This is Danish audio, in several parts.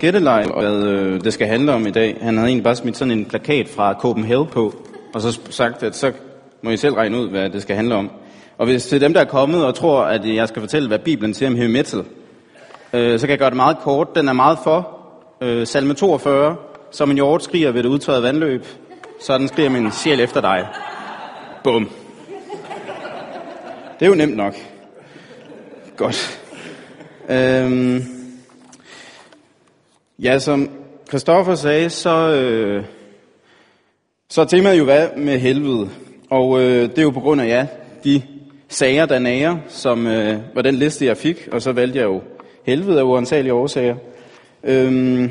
gætteleg, hvad øh, det skal handle om i dag. Han havde egentlig bare smidt sådan en plakat fra Copenhagen på, og så sagt, at så må I selv regne ud, hvad det skal handle om. Og hvis til dem, der er kommet og tror, at jeg skal fortælle, hvad Bibelen siger om heavy metal, øh, så kan jeg gøre det meget kort. Den er meget for. Øh, salme 42, som en hjort skriger ved det udtørrede vandløb, sådan skriger min sjæl efter dig. Bum. Det er jo nemt nok. Godt. Øhm, ja, som Christoffer sagde, så, øh, så er temaet jo hvad med helvede. Og øh, det er jo på grund af, ja, de sager, der nærer, som øh, var den liste, jeg fik, og så valgte jeg jo helvede af uansagelige årsager. Øhm,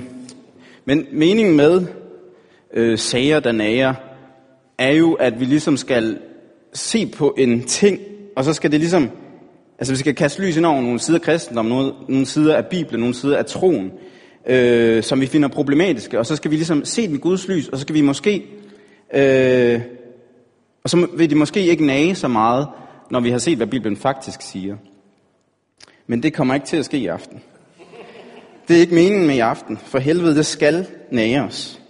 men meningen med øh, sager, der nærer, er jo, at vi ligesom skal se på en ting, og så skal det ligesom, altså vi skal kaste lys ind over nogle sider af kristendom, nogle, nogle sider af Bibelen, nogle sider af troen, øh, som vi finder problematiske, og så skal vi ligesom se den Guds lys, og så skal vi måske, øh, og så vil de måske ikke nage så meget, når vi har set, hvad Bibelen faktisk siger. Men det kommer ikke til at ske i aften. Det er ikke meningen med i aften, for helvede, det skal nage os.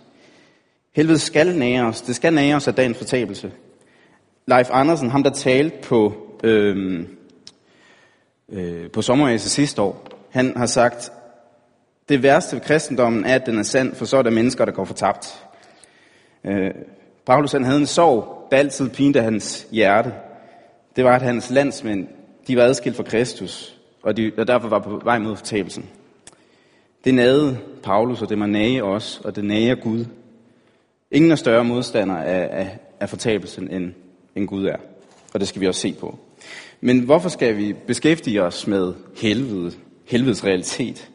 Helvede skal nære os. Det skal nære os af dagens fortabelse. Leif Andersen, ham der talte på, øh, øh, på sommerræse sidste år, han har sagt, det værste ved kristendommen er, at den er sand, for så er der mennesker, der går fortabt. Øh, Paulus han havde en sorg, der altid pinte hans hjerte. Det var, at hans landsmænd, de var adskilt fra Kristus, og, de, og derfor var på vej mod fortabelsen. Det nagede Paulus, og det må nage os, og det nager Gud. Ingen er større modstander af, af, af fortabelsen, end, end Gud er. Og det skal vi også se på. Men hvorfor skal vi beskæftige os med helvede, helvedes realitet?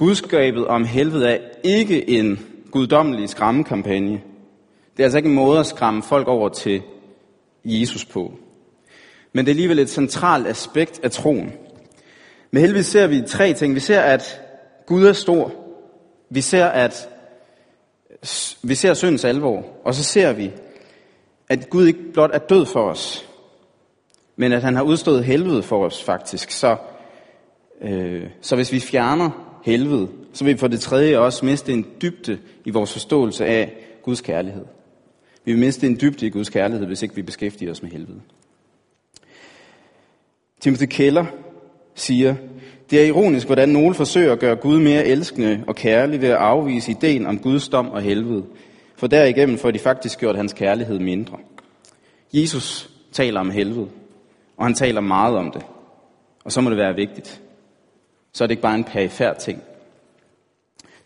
Budskabet om helvede er ikke en guddommelig skræmmekampagne. Det er altså ikke en måde at skræmme folk over til Jesus på. Men det er alligevel et centralt aspekt af troen. Med helvede ser vi tre ting. Vi ser, at Gud er stor. Vi ser, at vi ser syndens alvor. Og så ser vi, at Gud ikke blot er død for os, men at han har udstået helvede for os faktisk. Så, øh, så hvis vi fjerner helvede, så vil vi for det tredje også miste en dybde i vores forståelse af Guds kærlighed. Vi vil miste en dybde i Guds kærlighed, hvis ikke vi beskæftiger os med helvede. Timothy Keller siger, det er ironisk, hvordan nogle forsøger at gøre Gud mere elskende og kærlig ved at afvise ideen om Guds dom og helvede, for derigennem får de faktisk gjort hans kærlighed mindre. Jesus taler om helvede, og han taler meget om det, og så må det være vigtigt. Så er det ikke bare en perifær ting.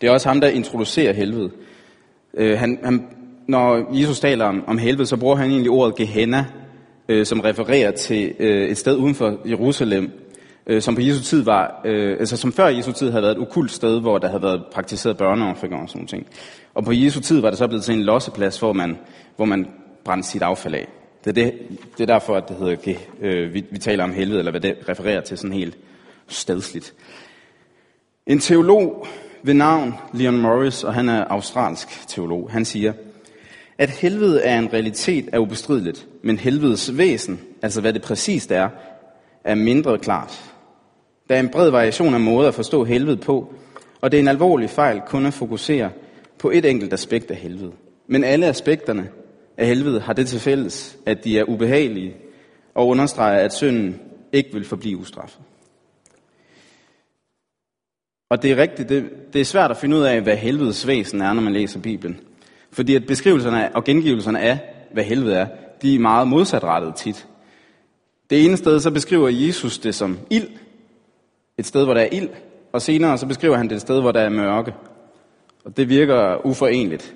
Det er også ham, der introducerer helvede. Øh, han, han, når Jesus taler om, om helvede, så bruger han egentlig ordet Gehenna, øh, som refererer til øh, et sted uden for Jerusalem, øh, som på Jesu tid var, øh, altså som før Jesu tid havde været et okult sted, hvor der havde været praktiseret børneoffringer og sådan ting. Og på Jesu tid var det så blevet til en losseplads, hvor man, hvor man brændte sit affald af. Det er, det, det er derfor, at det hedder, øh, vi, vi taler om helvede, eller hvad det refererer til sådan helt stedsligt. En teolog ved navn Leon Morris, og han er australsk teolog, han siger, at helvede er en realitet er ubestrideligt, men helvedes væsen, altså hvad det præcist er, er mindre klart. Der er en bred variation af måder at forstå helvede på, og det er en alvorlig fejl kun at fokusere på et enkelt aspekt af helvede. Men alle aspekterne af helvede har det til fælles, at de er ubehagelige og understreger, at synden ikke vil forblive ustraffet. Og det er rigtigt, det, det er svært at finde ud af, hvad helvedes væsen er, når man læser Bibelen. Fordi at beskrivelserne og gengivelserne af, hvad helvede er, de er meget modsatrettet tit. Det ene sted, så beskriver Jesus det som ild. Et sted, hvor der er ild. Og senere, så beskriver han det et sted, hvor der er mørke. Og det virker uforenligt.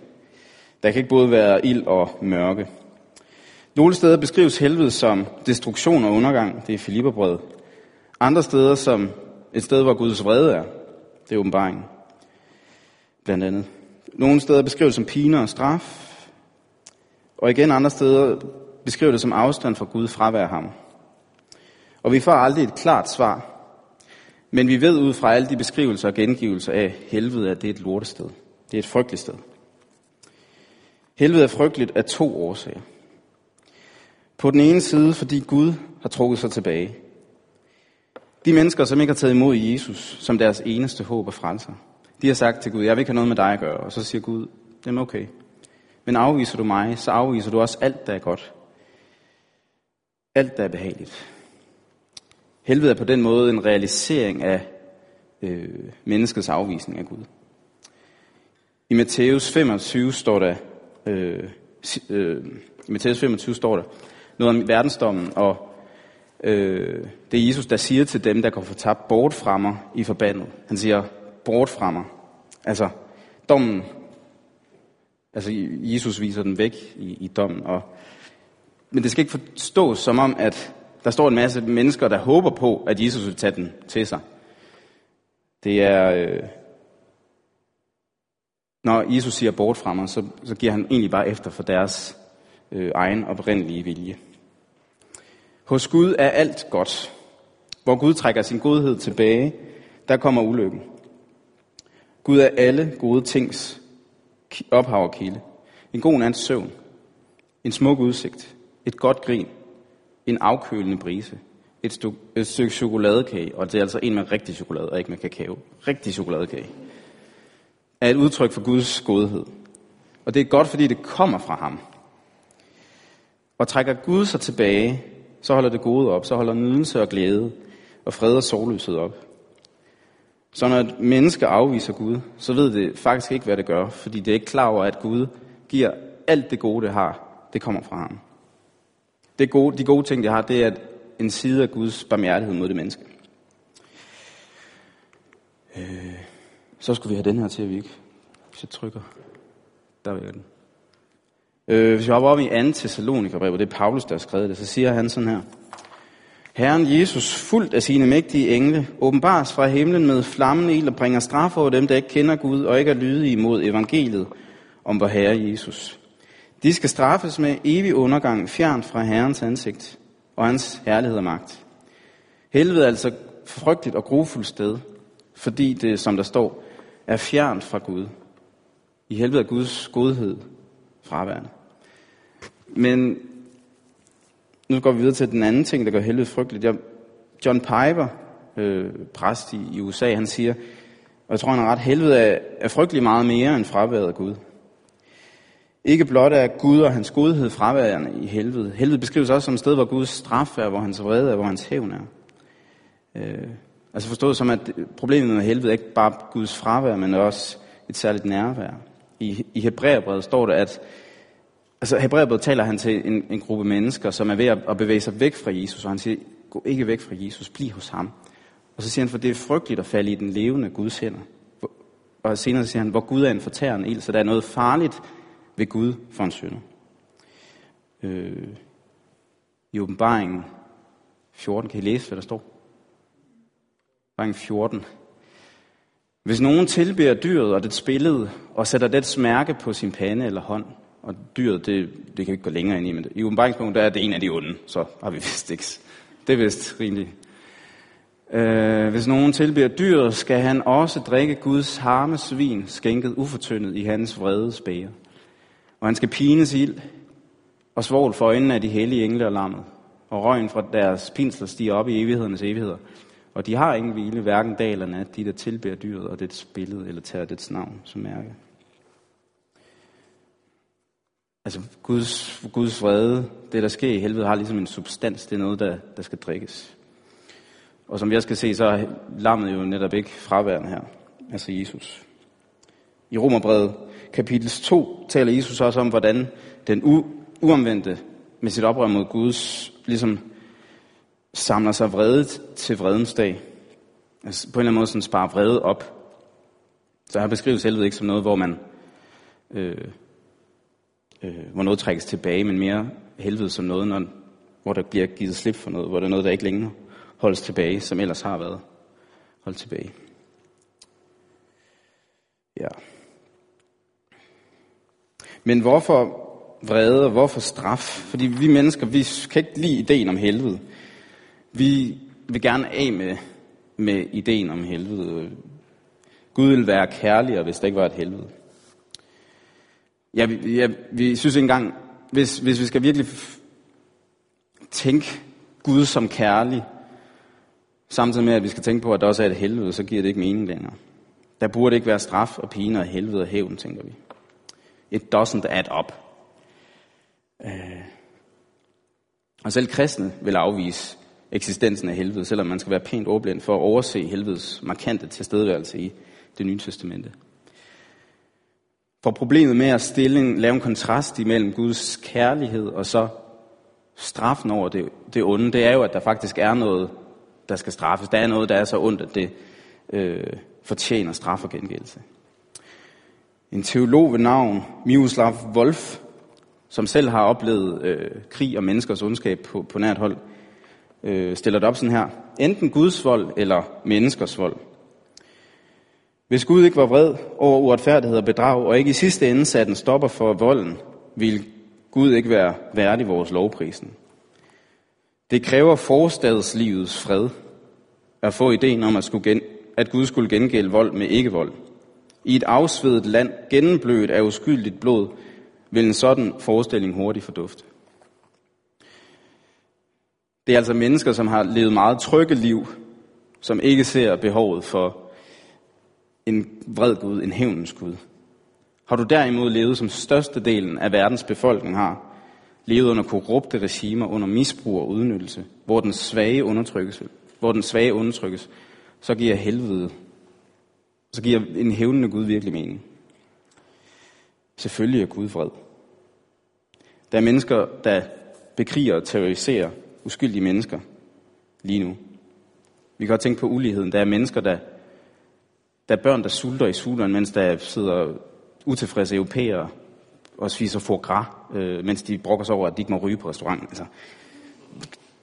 Der kan ikke både være ild og mørke. Nogle steder beskrives helvede som destruktion og undergang. Det er Filipperbrød. Andre steder som et sted, hvor Guds vrede er. Det er åbenbaringen. Blandt andet. Nogle steder beskrives som pine og straf. Og igen andre steder beskriver det som afstand fra Gud fravær ham. Og vi får aldrig et klart svar. Men vi ved ud fra alle de beskrivelser og gengivelser af helvede, at det er et lortested. Det er et frygteligt sted. Helvede er frygteligt af to årsager. På den ene side, fordi Gud har trukket sig tilbage. De mennesker, som ikke har taget imod Jesus som deres eneste håb og frelser, De har sagt til Gud, jeg vil ikke have noget med dig at gøre. Og så siger Gud, det er okay. Men afviser du mig, så afviser du også alt, der er godt. Alt, der er behageligt. Helvede er på den måde en realisering af øh, menneskets afvisning af Gud. I Matthæus 25 står der, øh, øh, i Matthæus 25 står der noget om verdensdommen, og øh, det er Jesus, der siger til dem, der går fortabt, bort fra mig i forbandet. Han siger, bort fra mig. Altså, dommen, altså Jesus viser den væk i, i dommen, og, men det skal ikke forstås som om, at der står en masse mennesker, der håber på, at Jesus vil tage den til sig. Det er, øh, når Jesus siger bort fra mig, så, så giver han egentlig bare efter for deres øh, egen oprindelige vilje. Hos Gud er alt godt. Hvor Gud trækker sin godhed tilbage, der kommer ulykken. Gud er alle gode tings ophav og kilde. En god nats søvn. En smuk udsigt. Et godt grin. En afkølende brise. Et, stu- et stykke chokoladekage, og det er altså en med rigtig chokolade, og ikke med kakao. Rigtig chokoladekage. Er et udtryk for Guds godhed. Og det er godt, fordi det kommer fra ham. Og trækker Gud sig tilbage, så holder det gode op, så holder nydelse og glæde og fred og sorgløshed op. Så når et menneske afviser Gud, så ved det faktisk ikke, hvad det gør, fordi det er ikke klar over, at Gud giver alt det gode, det har, det kommer fra ham. Det gode, de gode ting, det har, det er en side af Guds barmhjertighed mod det menneske. Øh, så skulle vi have den her til, at vi ikke... Hvis jeg trykker... Der vil jeg den. Øh, hvis vi hopper op i 2. Thessalonikerbrev, det er Paulus, der har skrevet det, så siger han sådan her. Herren Jesus, fuldt af sine mægtige engle, åbenbares fra himlen med flammende ild og bringer straf over dem, der ikke kender Gud og ikke er lydige imod evangeliet om vor Herre Jesus. De skal straffes med evig undergang, fjern fra Herrens ansigt og hans herlighed og magt. Helvede er altså frygteligt og grufuldt sted, fordi det, som der står, er fjernt fra Gud. I helvede er Guds godhed fraværende. Men nu går vi videre til den anden ting, der gør helvede frygteligt. Jeg, John Piper, øh, præst i, i USA, han siger, og jeg tror, han har ret, helvede er, er frygtelig meget mere end fraværet af Gud. Ikke blot er Gud og hans godhed fraværende i helvede. Helvede beskrives også som et sted, hvor Guds straf er, hvor hans vrede er, hvor hans hævn er. Øh, altså forstået som, at problemet med helvede er ikke bare Guds fravær, men også et særligt nærvær. I, i Hebræerbrevet står der, at Altså Hebræerbrevet taler han til en, en gruppe mennesker, som er ved at, at bevæge sig væk fra Jesus, og han siger, gå ikke væk fra Jesus, bliv hos ham. Og så siger han, for det er frygteligt at falde i den levende Guds hænder. Og senere siger han, hvor Gud er en fortærende ild, så der er noget farligt ved Gud for en synder. Øh, I åbenbaringen 14, kan I læse, hvad der står? Åbenbaringen 14. Hvis nogen tilbeder dyret og det billede, og sætter det mærke på sin pande eller hånd, og dyret, det, det kan vi ikke gå længere ind i, men i åbenbaringspunktet, der er det en af de onde, så har vi vist ikke. Det er vist rimelig. Øh, hvis nogen tilbeder dyret, skal han også drikke Guds harme svin, skænket ufortyndet i hans vrede spæger. Og han skal pines ild og svogl for øjnene af de hellige engle og lammet. Og røgen fra deres pinsler stiger op i evighedernes evigheder. Og de har ingen hvile, hverken dag eller nat, de der tilbeder dyret og dets billede, eller tager dets navn som mærke. Altså Guds, Guds vrede, det der sker i helvede, har ligesom en substans. Det er noget, der, der skal drikkes. Og som jeg skal se, så er lammet jo netop ikke fraværende her. Altså Jesus. I Romerbrevet kapitel 2 taler Jesus også om, hvordan den u- uomvendte med sit oprør mod Guds ligesom samler sig vrede til vredens dag. Altså på en eller anden måde sådan sparer vrede op. Så her beskrives helvede ikke som noget, hvor man øh, øh, hvor noget trækkes tilbage, men mere helvede som noget, når, hvor der bliver givet slip for noget, hvor der er noget, der ikke længere holdes tilbage, som ellers har været holdt tilbage. Ja. Men hvorfor vrede, og hvorfor straf? Fordi vi mennesker, vi kan ikke lide ideen om helvede. Vi vil gerne af med, med ideen om helvede. Gud ville være kærligere, hvis der ikke var et helvede. Ja, vi, ja, vi synes ikke engang, hvis, hvis vi skal virkelig tænke Gud som kærlig, samtidig med, at vi skal tænke på, at der også er et helvede, så giver det ikke mening længere. Der burde ikke være straf og pine og helvede og hævn, tænker vi. It doesn't add up. Øh. Og selv kristne vil afvise eksistensen af helvede, selvom man skal være pænt ordblind for at overse helvedes markante tilstedeværelse i det nye testamente. For problemet med at stille, lave en kontrast imellem Guds kærlighed og så straffen over det, det onde, det er jo, at der faktisk er noget, der skal straffes. Der er noget, der er så ondt, at det øh, fortjener straf og gengældelse. En teolog ved navn Miroslav Wolf, som selv har oplevet øh, krig og menneskers ondskab på, på nært hold, øh, stiller det op sådan her. Enten Guds vold eller menneskers vold. Hvis Gud ikke var vred over uretfærdighed og bedrag, og ikke i sidste ende satte en stopper for volden, ville Gud ikke være værdig vores lovprisen. Det kræver forstadslivets fred at få ideen om, at, skulle gen, at Gud skulle gengælde vold med ikke-vold. I et afsvedet land, gennemblødt af uskyldigt blod, vil en sådan forestilling hurtigt fordufte. Det er altså mennesker, som har levet meget trygge liv, som ikke ser behovet for en vred Gud, en hævnens Gud. Har du derimod levet, som størstedelen af verdens befolkning har, levet under korrupte regimer, under misbrug og udnyttelse, hvor den svage undertrykkes, hvor den svage undertrykkes, så giver helvede, så giver en hævnende Gud virkelig mening. Selvfølgelig er Gud vred. Der er mennesker, der bekriger og terroriserer uskyldige mennesker lige nu. Vi kan godt tænke på uligheden. Der er mennesker, der, der er børn, der sulter i Sudan, mens der sidder utilfredse europæere og spiser foie gras, øh, mens de brokker sig over, at de ikke må ryge på restauranten. Altså,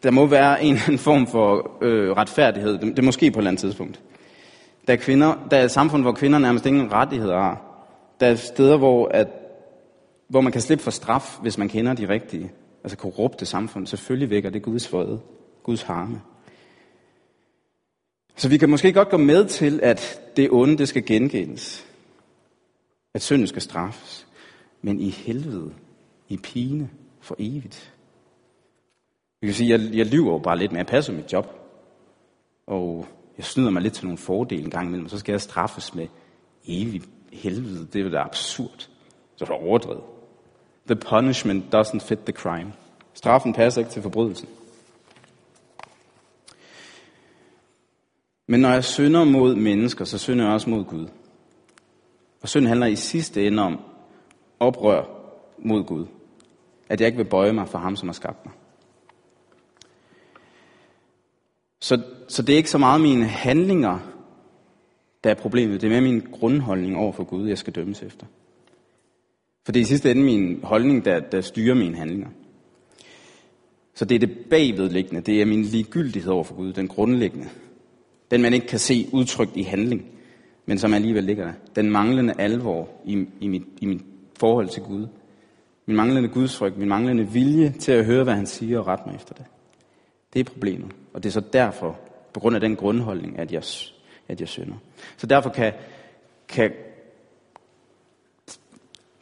der må være en, en form for øh, retfærdighed. Det, det er måske på et eller andet tidspunkt. Der er, kvinder, der er et samfund, hvor kvinder nærmest ingen rettigheder har. Der er steder, hvor, at, hvor man kan slippe for straf, hvis man kender de rigtige. Altså korrupte samfund. Selvfølgelig vækker det Guds fred, Guds harme. Så vi kan måske godt gå med til, at det onde, det skal gengældes. At synden skal straffes. Men i helvede, i pine, for evigt. Vi kan sige, at jeg, jeg lyver jo bare lidt, men jeg passer mit job. Og jeg snyder mig lidt til nogle fordele en gang imellem, og så skal jeg straffes med evig helvede. Det er jo da absurd. Så er det overdrevet. The punishment doesn't fit the crime. Straffen passer ikke til forbrydelsen. Men når jeg synder mod mennesker, så synder jeg også mod Gud. Og synd handler i sidste ende om oprør mod Gud. At jeg ikke vil bøje mig for ham, som har skabt mig. Så, så det er ikke så meget mine handlinger, der er problemet. Det er mere min grundholdning over for Gud, jeg skal dømmes efter. For det er i sidste ende min holdning, der, der styrer mine handlinger. Så det er det bagvedliggende. Det er min ligegyldighed over for Gud, den grundlæggende. Den man ikke kan se udtrykt i handling, men som alligevel ligger der. Den manglende alvor i, i, mit, i mit forhold til Gud. Min manglende gudsfrygt, min manglende vilje til at høre, hvad han siger og rette mig efter det. Det er problemet. Og det er så derfor, på grund af den grundholdning, at jeg, at jeg synder. Så derfor kan, kan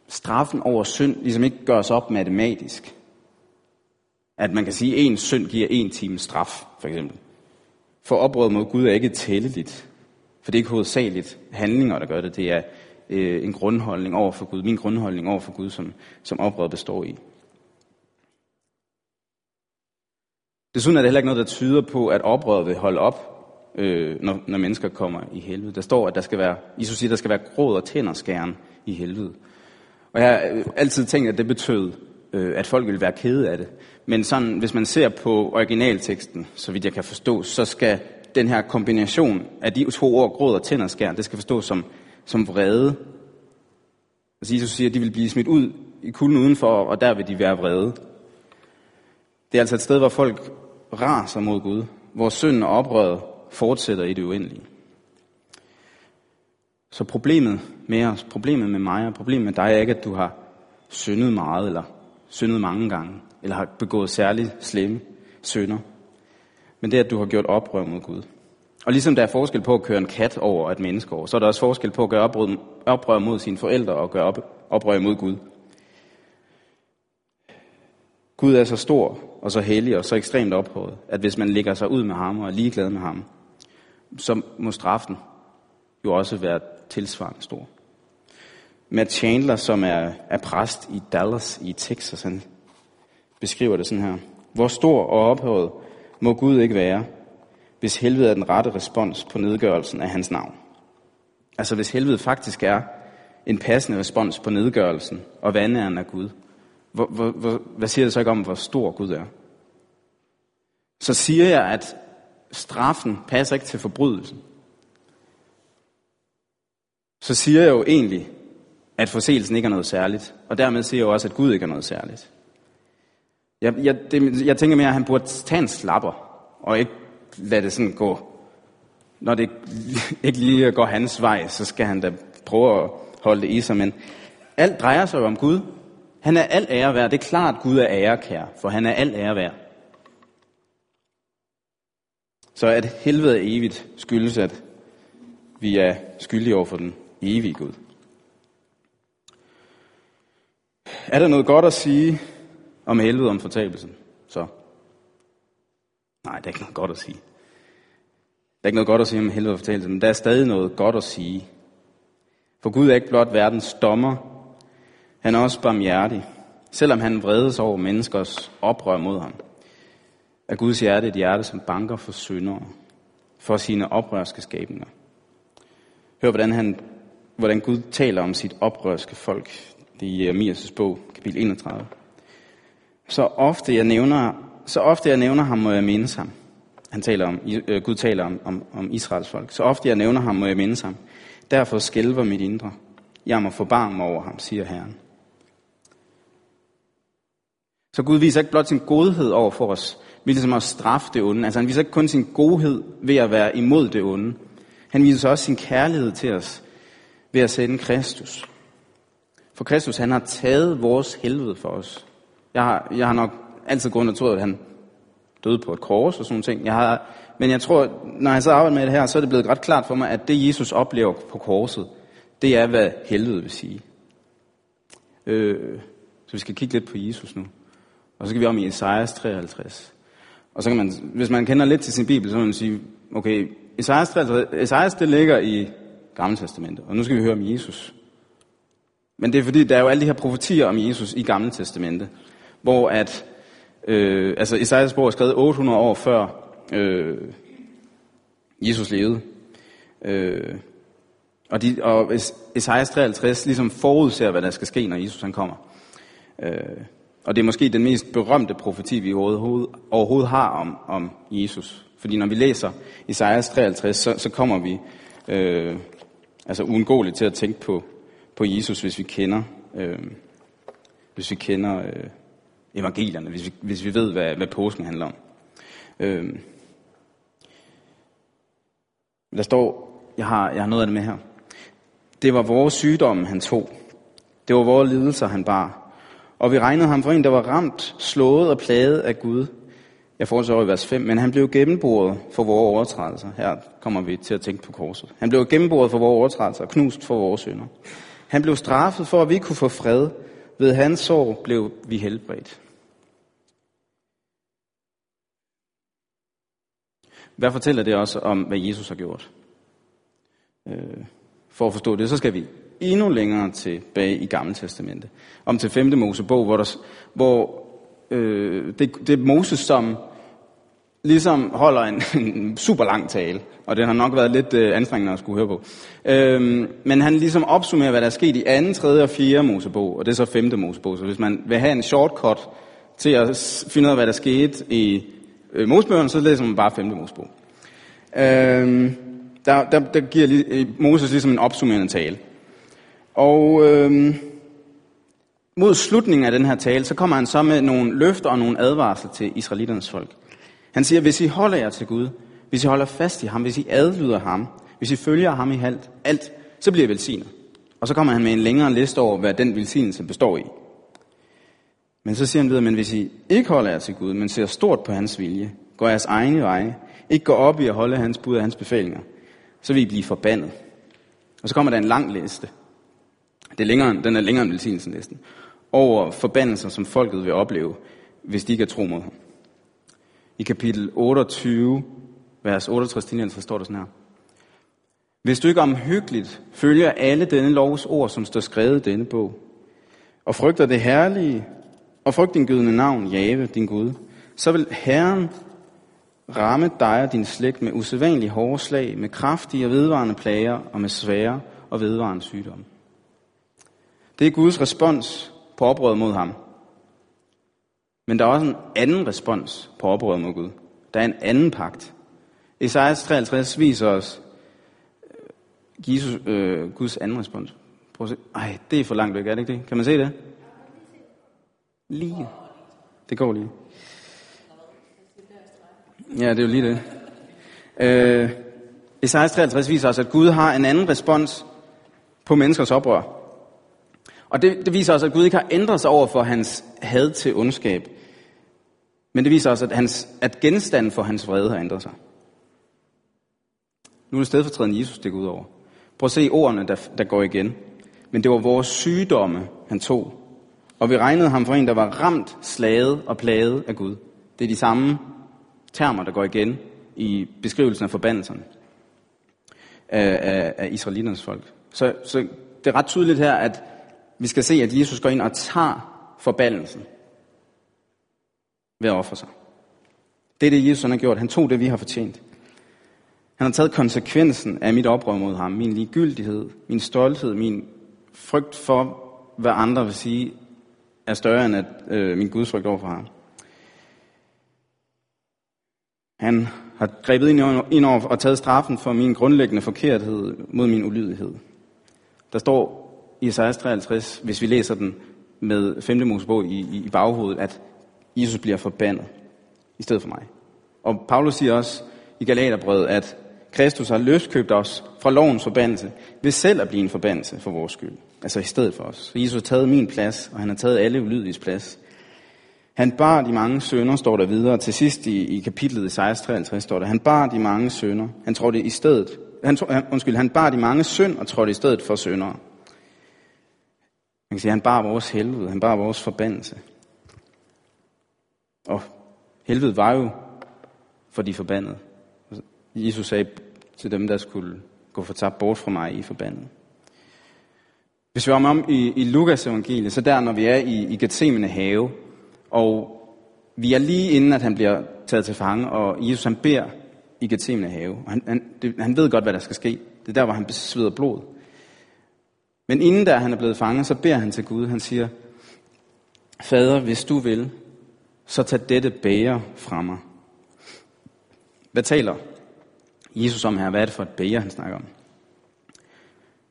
straffen over synd ligesom ikke gøres op matematisk. At man kan sige, at en synd giver en time straf, for eksempel. For oprøret mod Gud er ikke tælleligt. For det er ikke hovedsageligt handlinger, der gør det. Det er øh, en grundholdning over for Gud. Min grundholdning over for Gud, som, som oprøret består i. Desuden er det heller ikke noget, der tyder på, at oprøret vil holde op, øh, når, når mennesker kommer i helvede. Der står, at der skal være, Jesus siger, der skal være gråd og tænderskæren i helvede. Og jeg har øh, altid tænkt, at det betød, øh, at folk vil være kede af det. Men sådan, hvis man ser på originalteksten, så vidt jeg kan forstå, så skal den her kombination af de to ord, gråd og tænderskær, det skal forstås som, som vrede. Altså Jesus siger, at de vil blive smidt ud i kulden udenfor, og der vil de være vrede. Det er altså et sted, hvor folk raser mod Gud, hvor synden og oprøret fortsætter i det uendelige. Så problemet med os, problemet med mig og problemet med dig er ikke, at du har syndet meget, eller syndet mange gange, eller har begået særligt slemme synder. Men det er, at du har gjort oprør mod Gud. Og ligesom der er forskel på at køre en kat over et menneske over, så er der også forskel på at gøre oprør mod sine forældre og gøre oprør mod Gud. Gud er så stor og så hellig og så ekstremt ophøjet, at hvis man lægger sig ud med ham og er ligeglad med ham, så må straffen jo også være tilsvarende stor. Matt Chandler, som er, er præst i Dallas i Texas, han beskriver det sådan her. Hvor stor og ophøjet må Gud ikke være, hvis helvede er den rette respons på nedgørelsen af hans navn. Altså hvis helvede faktisk er en passende respons på nedgørelsen og vandæren af Gud, hvor, hvor, hvor, hvad siger det så ikke om, hvor stor Gud er? Så siger jeg, at straffen passer ikke til forbrydelsen. Så siger jeg jo egentlig, at forseelsen ikke er noget særligt. Og dermed siger jeg jo også, at Gud ikke er noget særligt. Jeg, jeg, det, jeg tænker mere, at han burde tage en slapper, og ikke lade det sådan gå. Når det ikke lige går hans vej, så skal han da prøve at holde det i sig. Men alt drejer sig jo om Gud. Han er alt ære værd. Det er klart, at Gud er ærekær, for han er alt ære værd. Så at helvede er evigt skyldes, at vi er skyldige over for den evige Gud. Er der noget godt at sige om helvede om fortabelsen? Så. Nej, der er ikke noget godt at sige. Der er ikke noget godt at sige om helvede og fortabelsen, men der er stadig noget godt at sige. For Gud er ikke blot verdens dommer, han er også barmhjertig, selvom han vredes over menneskers oprør mod ham. Er Guds hjerte et hjerte, som banker for syndere, for sine oprørske skabninger. Hør, hvordan, han, hvordan Gud taler om sit oprørske folk. Det er i øh, Jeremias' bog, kapitel 31. Så ofte jeg nævner, så ofte jeg nævner ham, må jeg mindes ham. Han taler om, øh, Gud taler om, om, om Israels folk. Så ofte jeg nævner ham, må jeg mindes ham. Derfor skælver mit indre. Jeg må forbarme mig over ham, siger Herren. Så Gud viser ikke blot sin godhed over for os, ved ligesom at straffe det onde. Altså han viser ikke kun sin godhed ved at være imod det onde. Han viser også sin kærlighed til os ved at sende Kristus. For Kristus, han har taget vores helvede for os. Jeg har, jeg har nok altid gået og troet, at han døde på et kors og sådan ting. Jeg har, men jeg tror, når jeg så arbejder med det her, så er det blevet ret klart for mig, at det Jesus oplever på korset, det er, hvad helvede vil sige. Øh, så vi skal kigge lidt på Jesus nu. Og så skal vi om i Esajas 53. Og så kan man, hvis man kender lidt til sin bibel, så kan man sige, okay, Esajas, 53, Esajas det ligger i Gamle Testamentet, og nu skal vi høre om Jesus. Men det er fordi, der er jo alle de her profetier om Jesus i Gamle Testamente, hvor at, øh, altså Esajas bog er skrevet 800 år før øh, Jesus levede. Øh, og, de, og Esajas 53 ligesom forudser, hvad der skal ske, når Jesus han kommer. Øh, og det er måske den mest berømte profeti, vi overhovedet, overhovedet har om, om Jesus. Fordi når vi læser Esajas 53, så, så kommer vi øh, altså uundgåeligt til at tænke på, på Jesus, hvis vi kender, øh, hvis vi kender øh, evangelierne, hvis vi, hvis vi ved, hvad, hvad påsken handler om. Øh, der står, jeg har, jeg har noget af det med her. Det var vores sygdomme, han tog. Det var vores lidelser, han bar. Og vi regnede ham for en, der var ramt, slået og plaget af Gud. Jeg fortsætter i vers 5. Men han blev gennemboret for vores overtrædelser. Her kommer vi til at tænke på korset. Han blev gennemboret for vores overtrædelser og knust for vores synder. Han blev straffet for, at vi kunne få fred. Ved hans sår blev vi helbredt. Hvad fortæller det også om, hvad Jesus har gjort? Øh, for at forstå det, så skal vi endnu længere tilbage i Gamle Testamente. Om til 5. Mosebog, hvor, der, hvor øh, det, det er Moses, som ligesom holder en, en super lang tale, og det har nok været lidt øh, anstrengende at skulle høre på. Øhm, men han ligesom opsummerer, hvad der er sket i 2., 3. og 4. Mosebog, og det er så 5. Mosebog. Så hvis man vil have en shortcut til at finde ud af, hvad der skete i øh, Mosebøgerne, så læser man bare 5. Mosebog. Øhm, der, der, der giver øh, Moses ligesom en opsummerende tale. Og øhm, mod slutningen af den her tale, så kommer han så med nogle løfter og nogle advarsler til israeliternes folk. Han siger, hvis I holder jer til Gud, hvis I holder fast i ham, hvis I adlyder ham, hvis I følger ham i alt, alt så bliver I velsignet. Og så kommer han med en længere liste over, hvad den velsignelse består i. Men så siger han videre, men hvis I ikke holder jer til Gud, men ser stort på hans vilje, går jeres egne veje, ikke går op i at holde hans bud og hans befalinger, så vil I blive forbandet. Og så kommer der en lang liste. Det er længere, den er længere end velsignelsen næsten. Over forbandelser, som folket vil opleve, hvis de ikke er tro mod ham. I kapitel 28, vers 68-59 står der sådan her. Hvis du ikke omhyggeligt følger alle denne lovs ord, som står skrevet i denne bog, og frygter det herlige, og frygt din gydende navn, Jave, din Gud, så vil Herren ramme dig og din slægt med usædvanlige hårde slag, med kraftige og vedvarende plager og med svære og vedvarende sygdomme. Det er Guds respons på oprøret mod ham. Men der er også en anden respons på oprøret mod Gud. Der er en anden pagt. Esajas 53 viser os øh, Jesus, øh, Guds anden respons. Prøv at se. Ej, det er for langt væk, er det ikke det? Kan man se det? Lige. Det går lige. Ja, det er jo lige det. Øh, Esajas 53 viser os, at Gud har en anden respons på menneskers oprør. Og det, det viser os, at Gud ikke har ændret sig over for hans had til ondskab. Men det viser også, at, hans, at genstanden for hans vrede har ændret sig. Nu er det stedfortrædende Jesus, det går ud over. Prøv at se ordene, der, der går igen. Men det var vores sygdomme, han tog. Og vi regnede ham for en, der var ramt, slaget og plaget af Gud. Det er de samme termer, der går igen i beskrivelsen af forbandelserne af, af, af israeliternes folk. Så, så det er ret tydeligt her, at vi skal se, at Jesus går ind og tager forbandelsen ved at ofre sig. Det er det, Jesus har gjort. Han tog det, vi har fortjent. Han har taget konsekvensen af mit oprør mod ham, min ligegyldighed, min stolthed, min frygt for, hvad andre vil sige, er større end at, øh, min Guds frygt over for ham. Han har grebet ind over og taget straffen for min grundlæggende forkerthed mod min ulydighed. Der står i Isaiah 53, hvis vi læser den med 5. Mosebog i, i, i baghovedet, at Jesus bliver forbandet i stedet for mig. Og Paulus siger også i Galaterbrevet, at Kristus har løskøbt os fra lovens forbandelse ved selv at blive en forbandelse for vores skyld. Altså i stedet for os. Så Jesus har taget min plads, og han har taget alle ulydiges plads. Han bar de mange sønder, står der videre. Til sidst i, i kapitlet i 1653 står der, han bar de mange sønder. Han trådte i stedet, han, han, undskyld, han bar de mange synd og trådte i stedet for søndere. Man kan sige, han bar vores helvede, han bar vores forbandelse. Og helvede var jo for de forbandede. Jesus sagde til dem, der skulle gå tabt bort fra mig, I forbandet. Hvis vi er om i, i Lukas evangeliet, så der, når vi er i, i Gethsemane have, og vi er lige inden, at han bliver taget til fange, og Jesus han beder i Gethsemane have. Og han, han, det, han ved godt, hvad der skal ske. Det er der, hvor han besveder blod. Men inden der han er blevet fanget, så beder han til Gud. Han siger, Fader, hvis du vil, så tag dette bære fra mig. Hvad taler Jesus om her? Hvad er det for et bære, han snakker om?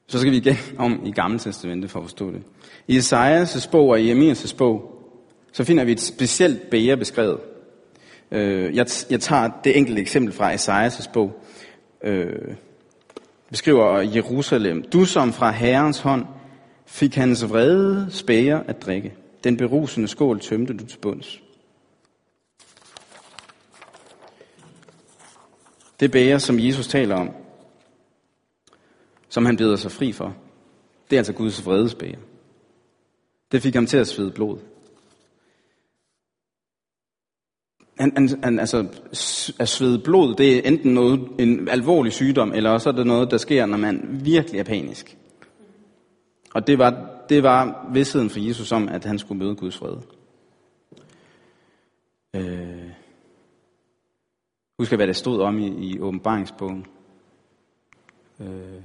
Så skal vi igen om i Gamle Testamentet for at forstå det. I Esajas' bog og i Emias' bog, så finder vi et specielt bære beskrevet. Øh, jeg, jeg tager det enkelte eksempel fra Esajas' bog. Øh, beskriver Jerusalem. Du som fra Herrens hånd fik hans vrede spæger at drikke. Den berusende skål tømte du til bunds. Det bæger, som Jesus taler om, som han beder sig fri for, det er altså Guds vredesbæger. Det fik ham til at svede blod. Han, han, han, altså, at svede blod, det er enten noget, en alvorlig sygdom, eller også er det noget, der sker, når man virkelig er panisk. Og det var, det var vidsheden for Jesus om, at han skulle møde Guds fred. Øh. Husk hvad det stod om i, i åbenbaringsbogen. Øh.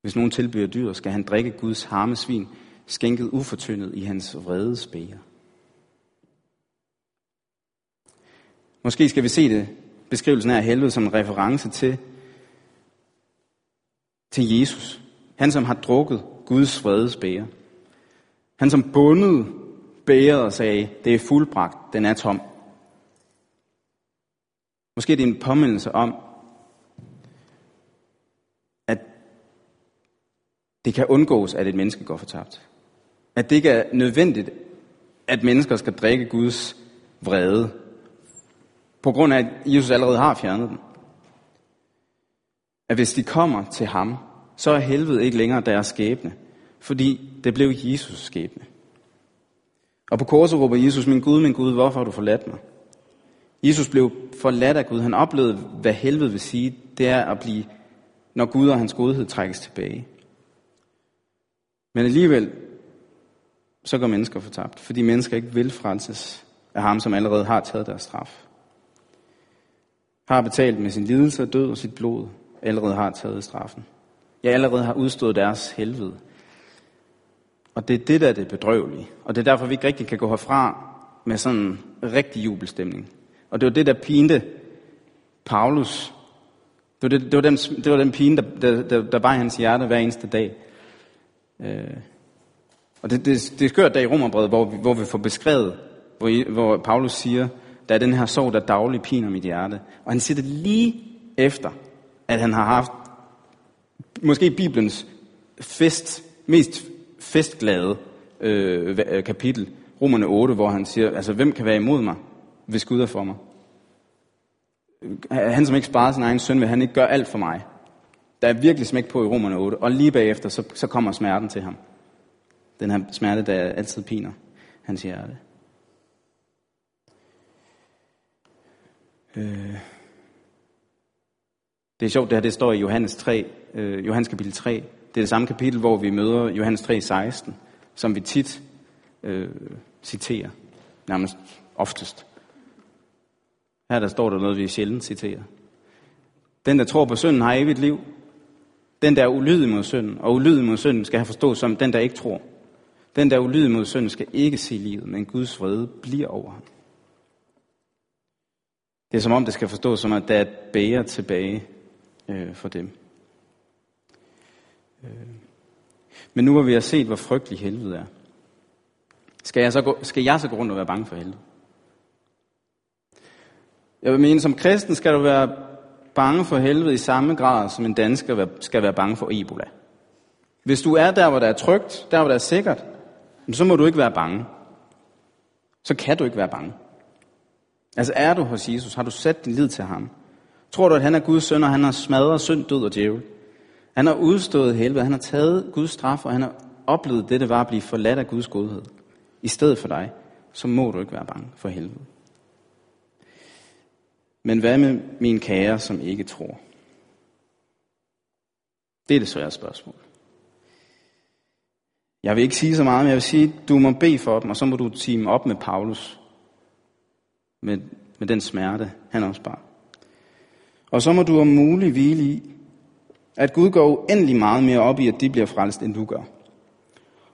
Hvis nogen tilbyder dyr, skal han drikke Guds harmesvin, skænket ufortyndet i hans vrede spæger. Måske skal vi se det, beskrivelsen af helvede, som en reference til, til Jesus. Han, som har drukket Guds vredes bæger. Han, som bundet bæret og sagde, det er fuldbragt, den er tom. Måske er det en påmindelse om, at det kan undgås, at et menneske går fortabt. At det ikke er nødvendigt, at mennesker skal drikke Guds vrede på grund af, at Jesus allerede har fjernet den. At hvis de kommer til ham, så er helvede ikke længere deres skæbne, fordi det blev Jesus skæbne. Og på korset råber Jesus, min Gud, min Gud, hvorfor har du forladt mig? Jesus blev forladt af Gud. Han oplevede, hvad helvede vil sige. Det er at blive, når Gud og hans godhed trækkes tilbage. Men alligevel, så går mennesker fortabt, fordi mennesker ikke vil frelses af ham, som allerede har taget deres straf. Har betalt med sin lidelse og død og sit blod, allerede har taget straffen. Jeg allerede har udstået deres helvede. Og det er det, der er det bedrøvelige. Og det er derfor, vi ikke rigtig kan gå herfra med sådan en rigtig jubelstemning. Og det var det, der pinte Paulus. Det var, det, det var, den, det var den pine, der, der, der, der i hans hjerte hver eneste dag. Øh. Og det, det, det er skørt der i Romerbrevet, hvor vi, hvor vi får beskrevet, hvor, hvor Paulus siger, der er den her sorg, der dagligt piner mit hjerte. Og han siger det lige efter, at han har haft måske Bibelens fest, mest festglade øh, øh kapitel, Romerne 8, hvor han siger, altså hvem kan være imod mig, hvis Gud er for mig? Han som ikke sparer sin egen søn, vil han ikke gøre alt for mig. Der er virkelig smæk på i Romerne 8, og lige bagefter, så, så kommer smerten til ham. Den her smerte, der altid piner hans hjerte. Øh. Det er sjovt, det her det står i Johannes 3, øh, Johannes kapitel 3. Det er det samme kapitel, hvor vi møder Johannes 3, 16, som vi tit øh, citerer, nærmest oftest. Her der står der noget, vi sjældent citerer. Den, der tror på synden, har evigt liv. Den, der er ulydig mod synden, og ulydig mod synden, skal have forstået som den, der ikke tror. Den, der er ulydig mod synden, skal ikke se livet, men Guds vrede bliver over ham. Det er som om, det skal forstås som, at der er et bære tilbage øh, for dem. Øh. Men nu hvor vi har set, hvor frygtelig helvede er, skal jeg, så gå, skal jeg så gå rundt og være bange for helvede? Jeg vil mene, som kristen skal du være bange for helvede i samme grad, som en dansker skal være bange for Ebola. Hvis du er der, hvor der er trygt, der, hvor der er sikkert, så må du ikke være bange. Så kan du ikke være bange. Altså er du hos Jesus? Har du sat din lid til ham? Tror du, at han er Guds søn, og han har smadret synd, død og djævel? Han har udstået helvede, han har taget Guds straf, og han har oplevet det, det var at blive forladt af Guds godhed. I stedet for dig, så må du ikke være bange for helvede. Men hvad med min kære, som ikke tror? Det er det svære spørgsmål. Jeg vil ikke sige så meget, men jeg vil sige, at du må bede for dem, og så må du time op med Paulus. Med, med den smerte, han også bar. Og så må du om muligt hvile i, at Gud går uendelig meget mere op i, at de bliver frelst, end du gør.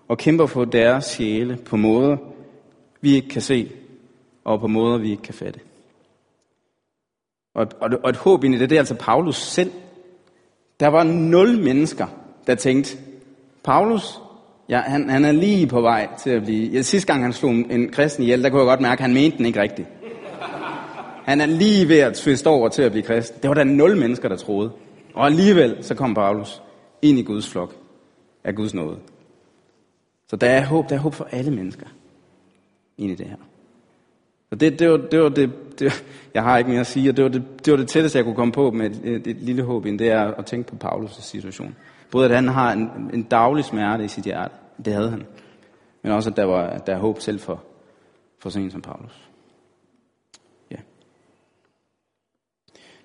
Og kæmper for deres sjæle på måder, vi ikke kan se, og på måder, vi ikke kan fatte. Og, og, og et håb ind i det, det er altså Paulus selv. Der var nul mennesker, der tænkte, Paulus, ja, han, han er lige på vej til at blive... Ja, sidste gang han slog en kristen ihjel, der kunne jeg godt mærke, at han mente den ikke rigtigt. Han er lige ved at tviste over til at blive kristen. Det var der nul mennesker, der troede. Og alligevel så kom Paulus ind i Guds flok af Guds nåde. Så der er håb, der er håb for alle mennesker ind i det her. Så det, det, var, det var det, det, jeg har ikke mere at sige, og det var det, det, var det tætteste, jeg kunne komme på med et, et, et lille håb ind, det er at tænke på Paulus' situation. Både at han har en, en daglig smerte i sit hjerte, det havde han, men også at der, var, der er håb selv for, for sådan en som Paulus. Ja.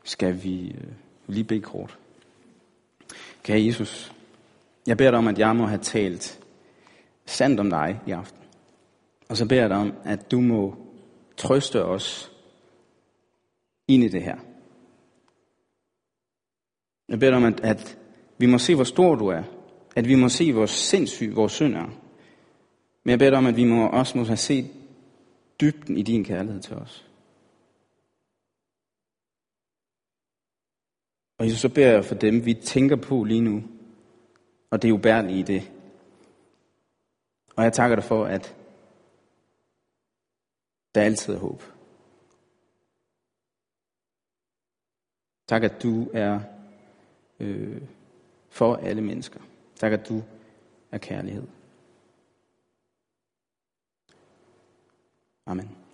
Skal vi øh, lige bede kort? Kære Jesus, jeg beder dig om, at jeg må have talt sandt om dig i aften. Og så beder jeg dig om, at du må trøste os ind i det her. Jeg beder dig om, at, at vi må se, hvor stor du er. At vi må se, hvor sindssyg vores synd er. Men jeg beder dig om, at vi må også må have set dybden i din kærlighed til os. Og Jesus, så beder jeg for dem, vi tænker på lige nu. Og det er ubærligt i det. Og jeg takker dig for, at der altid håb. Tak, at du er øh, for alle mennesker. Tak, at du er kærlighed. Amen.